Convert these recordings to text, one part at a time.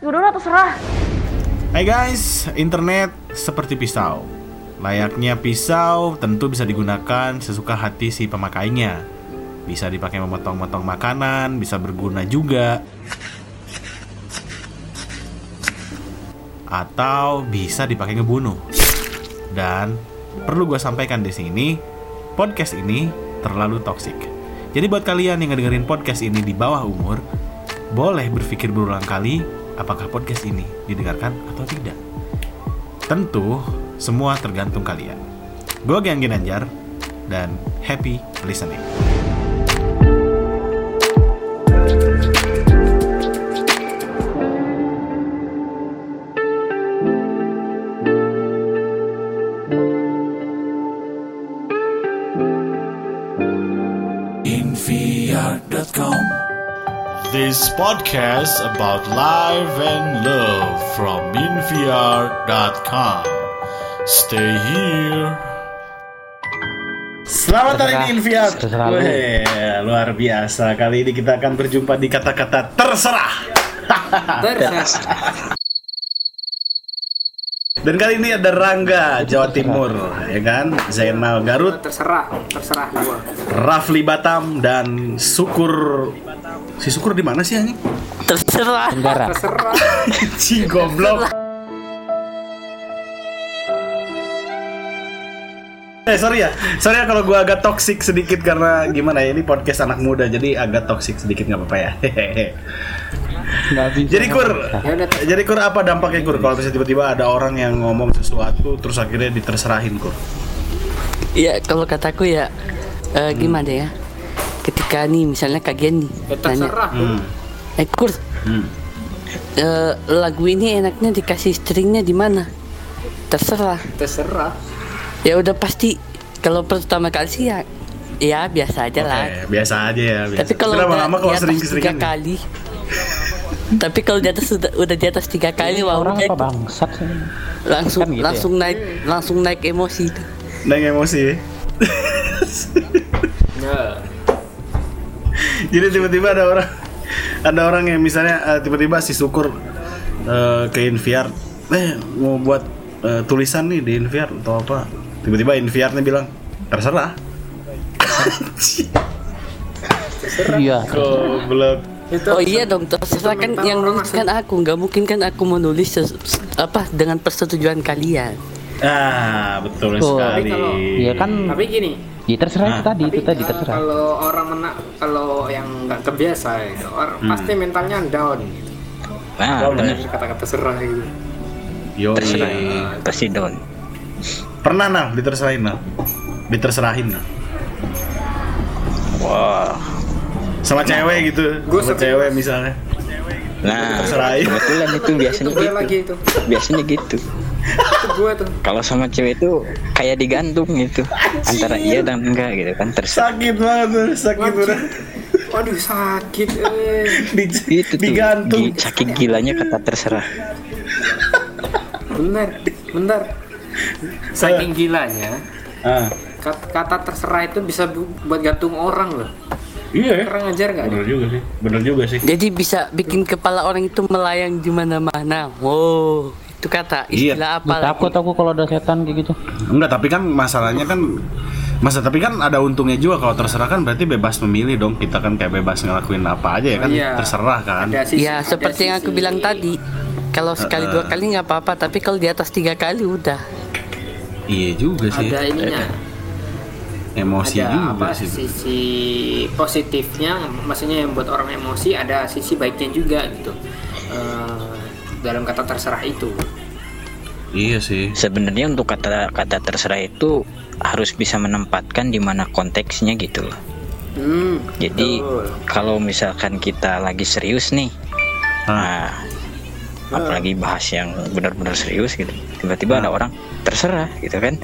Udah lah terserah. Hai guys, internet seperti pisau. Layaknya pisau tentu bisa digunakan sesuka hati si pemakainya. Bisa dipakai memotong-motong makanan, bisa berguna juga. Atau bisa dipakai ngebunuh. Dan perlu gue sampaikan di sini, podcast ini terlalu toksik. Jadi buat kalian yang ngedengerin podcast ini di bawah umur, boleh berpikir berulang kali apakah podcast ini didengarkan atau tidak. Tentu semua tergantung kalian. Gue Giang Ginanjar dan happy listening. This podcast about life and love from Inviar.com Stay here. Selamat hari ini terserah. Weh, Luar biasa. Kali ini kita akan berjumpa di kata-kata terserah Dan kali ini ada Rangga Jawa Timur ya kan Zainal Garut terserah terserah gua Rafli Batam dan Sukur si Sukur di mana sih anjing? Terserah. Tenggara. terserah Si goblok. Eh sorry ya, sorry ya kalau gua agak toksik sedikit karena gimana ya ini podcast anak muda jadi agak toksik sedikit nggak apa-apa ya. Bisa. jadi kur, Ya jadi kur apa dampaknya kur kalau misalnya tiba-tiba ada orang yang ngomong sesuatu terus akhirnya diterserahin kur? Iya, kalau kataku ya eh, gimana ya? Ketika nih misalnya kagian nih ya nanya, terserah Hmm. eh Kur, Hmm. eh, lagu ini enaknya dikasih stringnya di mana? Terserah. terserah Ya udah pasti kalau pertama kali sih ya ya biasa aja lah. Oke, biasa aja ya. Biasa. Tapi kalau lama-lama kalau sering-sering tiga kali tapi kalau di atas udah, udah di atas tiga kali wah orang apa bangsat langsung Kan gitu ya? langsung naik langsung naik emosi itu. naik emosi. ya. ya Jadi tiba-tiba ada orang ada orang yang misalnya eh, tiba-tiba si Syukur eh, ke Inviar, eh mau buat eh, tulisan nih di Inviar atau apa. Tiba-tiba Inviarnya bilang, terserah. Iya. Goblok. Itu Oh iya dong, terserah kan yang orang nulis kan aku, nggak mungkin kan aku menulis apa dengan persetujuan kalian. Ah, betul Betul. sekali. Tapi kalau- Iya kan. tapi gini Ya terserah itu Nah. tadi itu tadi terserah. kalau orang mena kalau yang nggak kebiasa itu orang Hmm. pasti mentalnya down gitu Nah, Down, bener. ya? kata-kata terserah gitu Yo, Terserah. Pasti down. Pernah nah diterserahin nah. Diterserahin nah. Wah. Sama cewek gitu. Gua Sama cewek misalnya. Nah, Terserahin. kebetulan itu biasanya itu gue gitu. lagi itu Biasanya gitu. itu gue tuh Kalau sama cewek itu kayak digantung gitu. Antara iya dan enggak gitu kan terserah. Sakit banget tuh, sakit banget. waduh sakit eh. Di, Itu tuh. digantung. gi- saking gilanya kata terserah. bentar bentar saking gilanya Ah. kata, kata terserah itu bisa bu- buat gantung orang loh Iya ya. kurang ajar gak Bener juga sih. Bener juga sih. Jadi bisa bikin kepala orang itu melayang di mana-mana. Wow, itu kata Iya. istilah apa? Gue lagi? takut aku kalau ada setan kayak gitu. Enggak, tapi kan masalahnya kan Masa tapi kan ada untungnya juga kalau terserah kan berarti bebas memilih dong kita kan kayak bebas ngelakuin apa aja ya kan Oh, iya. terserah kan sisi- Ya ada seperti yang aku bilang tadi. Kalau sekali dua kali nggak apa-apa, tapi kalau di atas tiga kali udah. iya juga sih ada ininya emosi ada juga apa sih. sisi positifnya maksudnya yang buat orang emosi ada sisi baiknya juga gitu. Eh, dalam kata terserah itu. Iya sih. Sebenarnya untuk kata kata terserah itu harus bisa menempatkan di mana konteksnya gitu. hmm, Jadi betul. kalau misalkan kita lagi serius nih, nah apalagi bahas yang benar-benar serius gitu, tiba-tiba ada orang terserah gitu kan,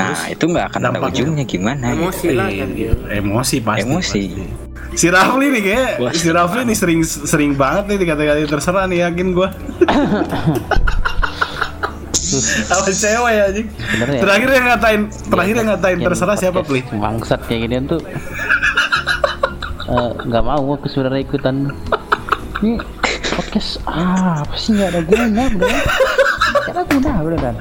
nah itu nggak akan ada ujungnya gimana? gitu. emosi lah kan Iya, gitu emosi pasti Emosi. pasti. si Rafli nih kayak Wah, si Rafli nih sering sering banget nih dikata-kata terserah nih yakin gua apa cewek ya anjing ya. terakhir yang ngatain terakhir yang ngatain Yang terserah siapa Pli Bangsat kayak ginian tuh. eh, nggak mau aku sebenarnya ikutan. Ini podcast ah, apa sih nggak ada gunanya udah karena udah kan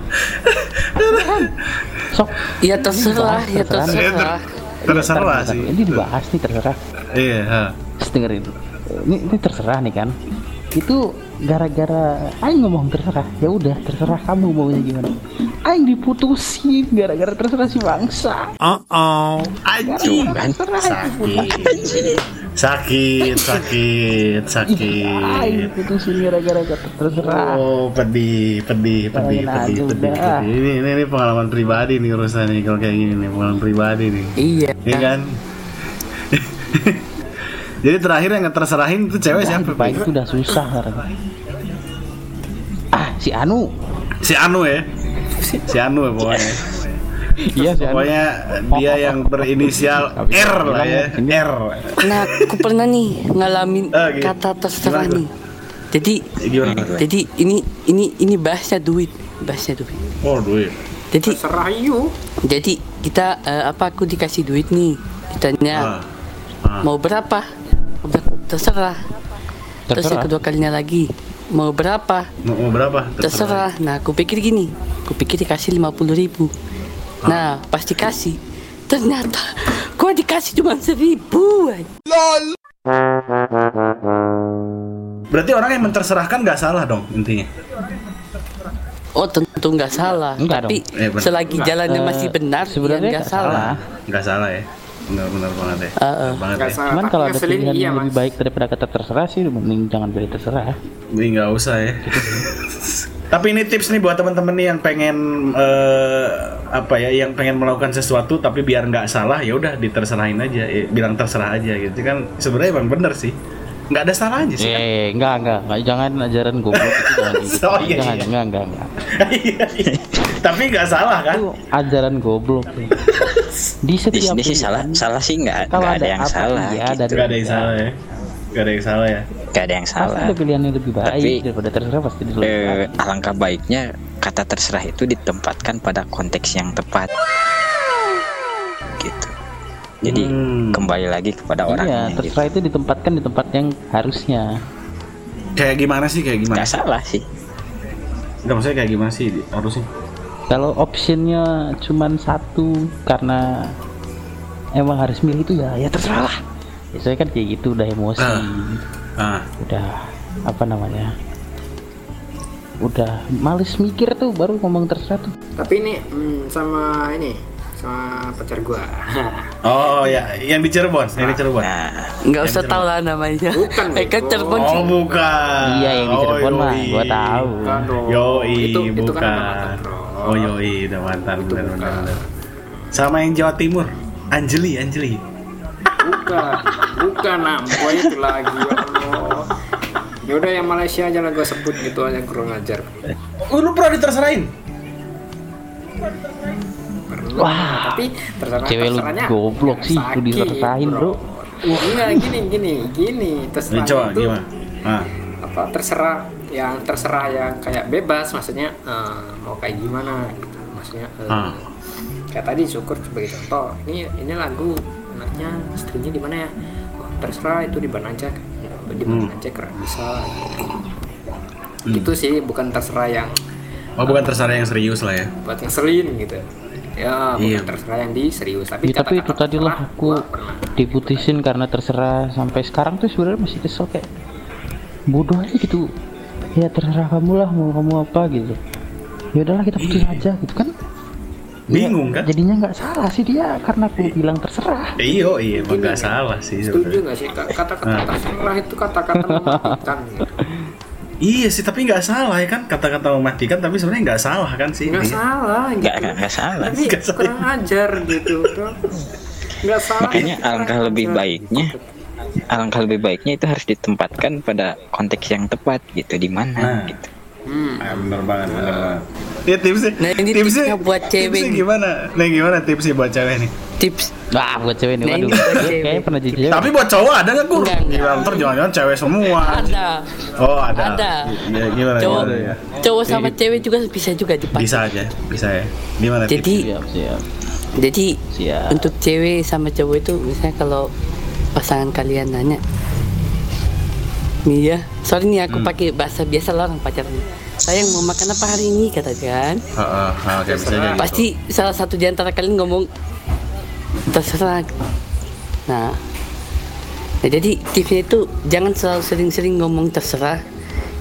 sok Ya terserah, ya Terserah. terserah. Terserah sih. ini dibahas nih terserah Iya. dengerin ini, ini terserah nih kan itu gara-gara Aing ngomong terserah ya udah terserah kamu maunya gimana Aing diputusin gara-gara terserah si bangsa Oh oh. Anjing. kan Sakit. Sakit, sakit, sakit. diputusin gara-gara kata terserah Oh, pedih, pedih, pedih, pedih, pedih, udah. pedih. Ini, ini, ini pengalaman pribadi nih urusan nih kalau kayak gini nih pengalaman pribadi nih. Iya. Iya kan? Jadi terakhir yang terterahin itu cewek siapa? baik itu udah susah sekarang ah si Anu Si Anu ya. Si Anu ya pokoknya. iya Pokoknya dia yang berinisial R lah ya. R. Nah, aku pernah nih ngalamin Ah, gitu. kata terserah nih. Jadi, Gimana? jadi ini ini ini bahasnya duit, bahasnya duit. Oh, duit. Jadi, Terserah you. jadi kita eh, apa aku dikasih duit nih, ditanya Ah. Ah. mau berapa? Udah, terserah. Terus yang Terserah. kedua kalinya lagi mau berapa? Mau, mau berapa? Terserah. Nah, aku pikir gini, aku pikir dikasih 50 ribu. Nah, pas dikasih, ternyata gua dikasih cuma seribu. anj. Berarti orang yang menterserahkan nggak salah dong intinya. Oh tentu nggak salah, Enggak tapi dong. Eh, benar. selagi jalannya Eh, masih benar, sebenarnya ya nggak nggak salah. salah. Nggak salah ya. Benar-benar banget ya. Ah, ah. Banget ya. salah. Cuman kalau ada pilihan iya, yang lebih Mas. baik daripada kata terserah sih, mending jangan pilih terserah. Ini nggak usah ya. Tapi ini tips nih buat teman-teman nih yang pengen eh, apa ya, yang pengen melakukan sesuatu tapi biar nggak salah ya udah diterserahin aja, eh, bilang terserah aja gitu kan. Sebenarnya emang bener sih. Nggak ada salahnya sih. kan? Eh, enggak, enggak, enggak, jangan ajaran goblok itu jangan gitu. Oh, iya, jangan, iya. enggak, enggak, enggak. Iya, iya. tapi nggak salah kan? Itu ajaran goblok. Di di setiap sini sih salah salah sih nggak Kalau nggak ada ada yang apa, salah iya, gitu. ada- Nggak ada yang salah ya. Nggak ada yang salah ya. nggak ada yang Pasti salah ada pilihan yang lebih baik Tapi- daripada terserah pasti eh, dilakukan. alangkah baiknya kata terserah itu ditempatkan pada konteks yang tepat gitu jadi Hmm. kembali lagi kepada Iya, orangnya gitu. terserah itu ditempatkan di tempat yang harusnya. Kayak gimana sih? Kayak gimana? nggak salah sih Nggak maksudnya kayak gimana sih harusnya? Kalau optionnya cuman satu karena emang harus milih itu ya, ya terserah lah. Biasanya kan kayak gitu udah emosi, Ah. udah apa namanya, udah males mikir tuh baru ngomong terserah tuh. Tapi ini hmm, sama ini sama pacar gua. Oh ya, yang di Cirebon, yang di Cirebon. nah Nggak usah tahu lah namanya. Bukan, eh kan. Cirebon. Oh bukan. Iya, yang di Cirebon mah, yoi. gua tahu. Yoi, itu, itu bukan. kan udah mantan, bro. oh yoi, udah mantan, Itu benar benar. Sama yang Jawa Timur, Anjeli, Anjeli. Bukan, bukan nah, gua itu lagi. Ya udah yang Malaysia aja lah gua sebut gitu aja kurang ajar. Oh, lu pernah diterserahin? Pernah, Wah, tapi terserah cewek lu terserahnya goblok sih, sakit, lu diserahin, bro. Enggak gini gini gini Ini terserah coba itu gimana? Ah. apa terserah yang terserah yang kayak bebas maksudnya eh, mau kayak gimana gitu maksudnya eh, Ah. kayak tadi syukur sebagai contoh ini ini lagu anaknya istrinya di mana ya oh, terserah itu di mana aja di mana Hmm. aja keren bisa. Gitu sih bukan terserah yang Oh bukan terserah yang serius lah ya. buat ngeselin gitu. Ya bukan Iya. terserah yang di serius tapi Ya, tapi itu tadi lah aku diputusin karena terserah. Sampai sekarang tuh sebenarnya masih kesel kayak bodoh aja gitu. Ya terserah kamu lah mau kamu apa gitu. Ya udahlah kita putus aja gitu kan Bingung Ya, kan? jadinya nggak salah sih dia karena aku bilang terserah Iya, iya, emang nggak salah sih. setuju nggak sih kata-kata Ah. terserah itu kata-kata mematikan gitu Iya sih, tapi nggak salah ya kan kata-kata mematikan, tapi sebenarnya nggak salah kan sih. nggak Iya. salah gitu. nggak nggak nggak salah tapi Nggak salah. kurang ajar gitu nggak salah makanya alangkah lebih ajar. baiknya alangkah lebih baiknya itu harus ditempatkan pada konteks yang tepat gitu di mana Nah. gitu hmm. Bener banget, bener banget. Ya tipsnya, Nah, ini tipsnya buat cewek tipsnya nih. gimana? Nah gimana tipsnya buat cewek nih? tips Wah buat cewek nih Nah, waduh kayaknya pernah jadi cewek Tapi buat cowok ada nggak gue? Enggak. Ntar jangan-jangan cewek semua. ada Oh ada. Ada. Ya, gimana? cowok gimana ya? cowok sama cewek juga bisa juga dipakai Bisa aja, bisa ya. Gimana? jadi tipsnya? siap siap jadi siap untuk cewek sama cowok itu misalnya kalau pasangan kalian nanya Iya, sorry nih aku Hmm. pakai bahasa biasa lah orang pacaran. Sayang mau makan apa hari ini heeh, kayak misalnya gitu. Pasti salah satu di antara kalian ngomong terserah. Nah, nah jadi tipsnya itu jangan selalu sering-sering ngomong terserah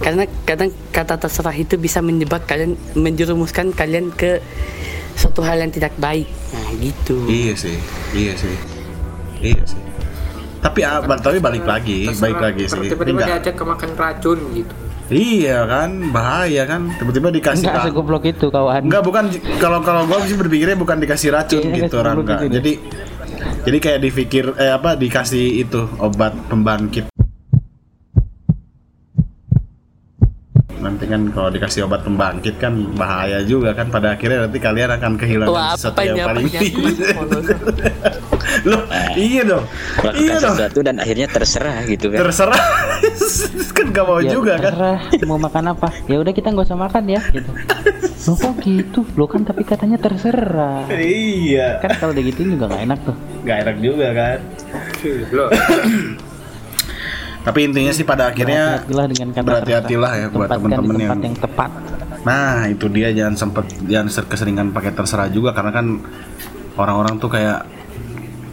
karena kadang kata terserah itu bisa menjebak kalian menjerumuskan kalian ke suatu hal yang tidak baik. Nah, gitu. Iya sih, iya sih, iya sih. Tapi ah, tapi balik lagi, Terserah, balik lagi sih. tiba-tiba diajak ke makan racun gitu Iya kan, bahaya kan. Tiba-tiba dikasih Enggak segoblok itu kawan. Enggak bukan kalau kalau gua sih berpikirnya bukan dikasih racun Iya, gitu enggak. Jadi jadi kayak dipikir eh apa dikasih itu obat pembangkit. Nanti kan kalau dikasih obat pembangkit kan bahaya juga kan pada akhirnya nanti kalian akan kehilangan Wah, sesuatu yang paling. Polos. Loh, iya dong. melakukan Iya dong. sesuatu dan akhirnya terserah gitu kan Terserah. kan gak mau Ya, juga kan. terserah, mau makan apa? Ya udah kita nggak usah makan ya gitu. Loh kok gitu? Lo kan tapi katanya terserah. Iya. Kan kalau udah gitu juga nggak enak tuh. Gak enak juga kan. belum Tapi intinya sih pada akhirnya Berhati-hatilah dengan kata berhati-hatilah terserah. ya buat teman-teman yang- yang tepat. Nah itu dia jangan sempet jangan ser- keseringan pakai terserah juga karena kan orang-orang tuh kayak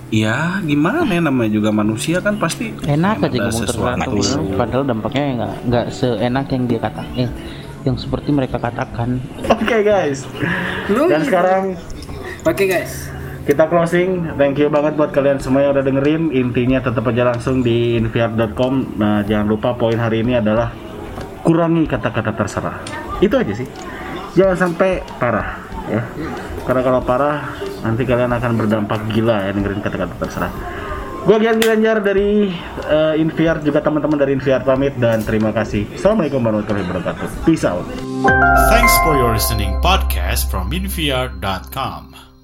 ya gimana ya namanya juga manusia kan pasti Enak aja ngomong terserah tuh, padahal dampaknya nggak nggak seenak yang dia kata, eh, yang seperti mereka katakan. Oke guys. Dan sekarang oke guys kita closing. Thank you banget buat kalian semua yang udah dengerin. Intinya tetap aja langsung di inviar.com. Nah jangan lupa poin hari ini adalah kurangi kata-kata terserah. Itu aja sih. Jangan sampai parah ya. Karena kalau parah nanti kalian akan berdampak gila ya dengerin kata-kata terserah. Gue Gian Gilanjar dari eh, Inviar juga teman-teman dari Inviar pamit dan terima kasih. Assalamualaikum warahmatullahi wabarakatuh. Peace out. Thanks for your listening podcast from inviar.com.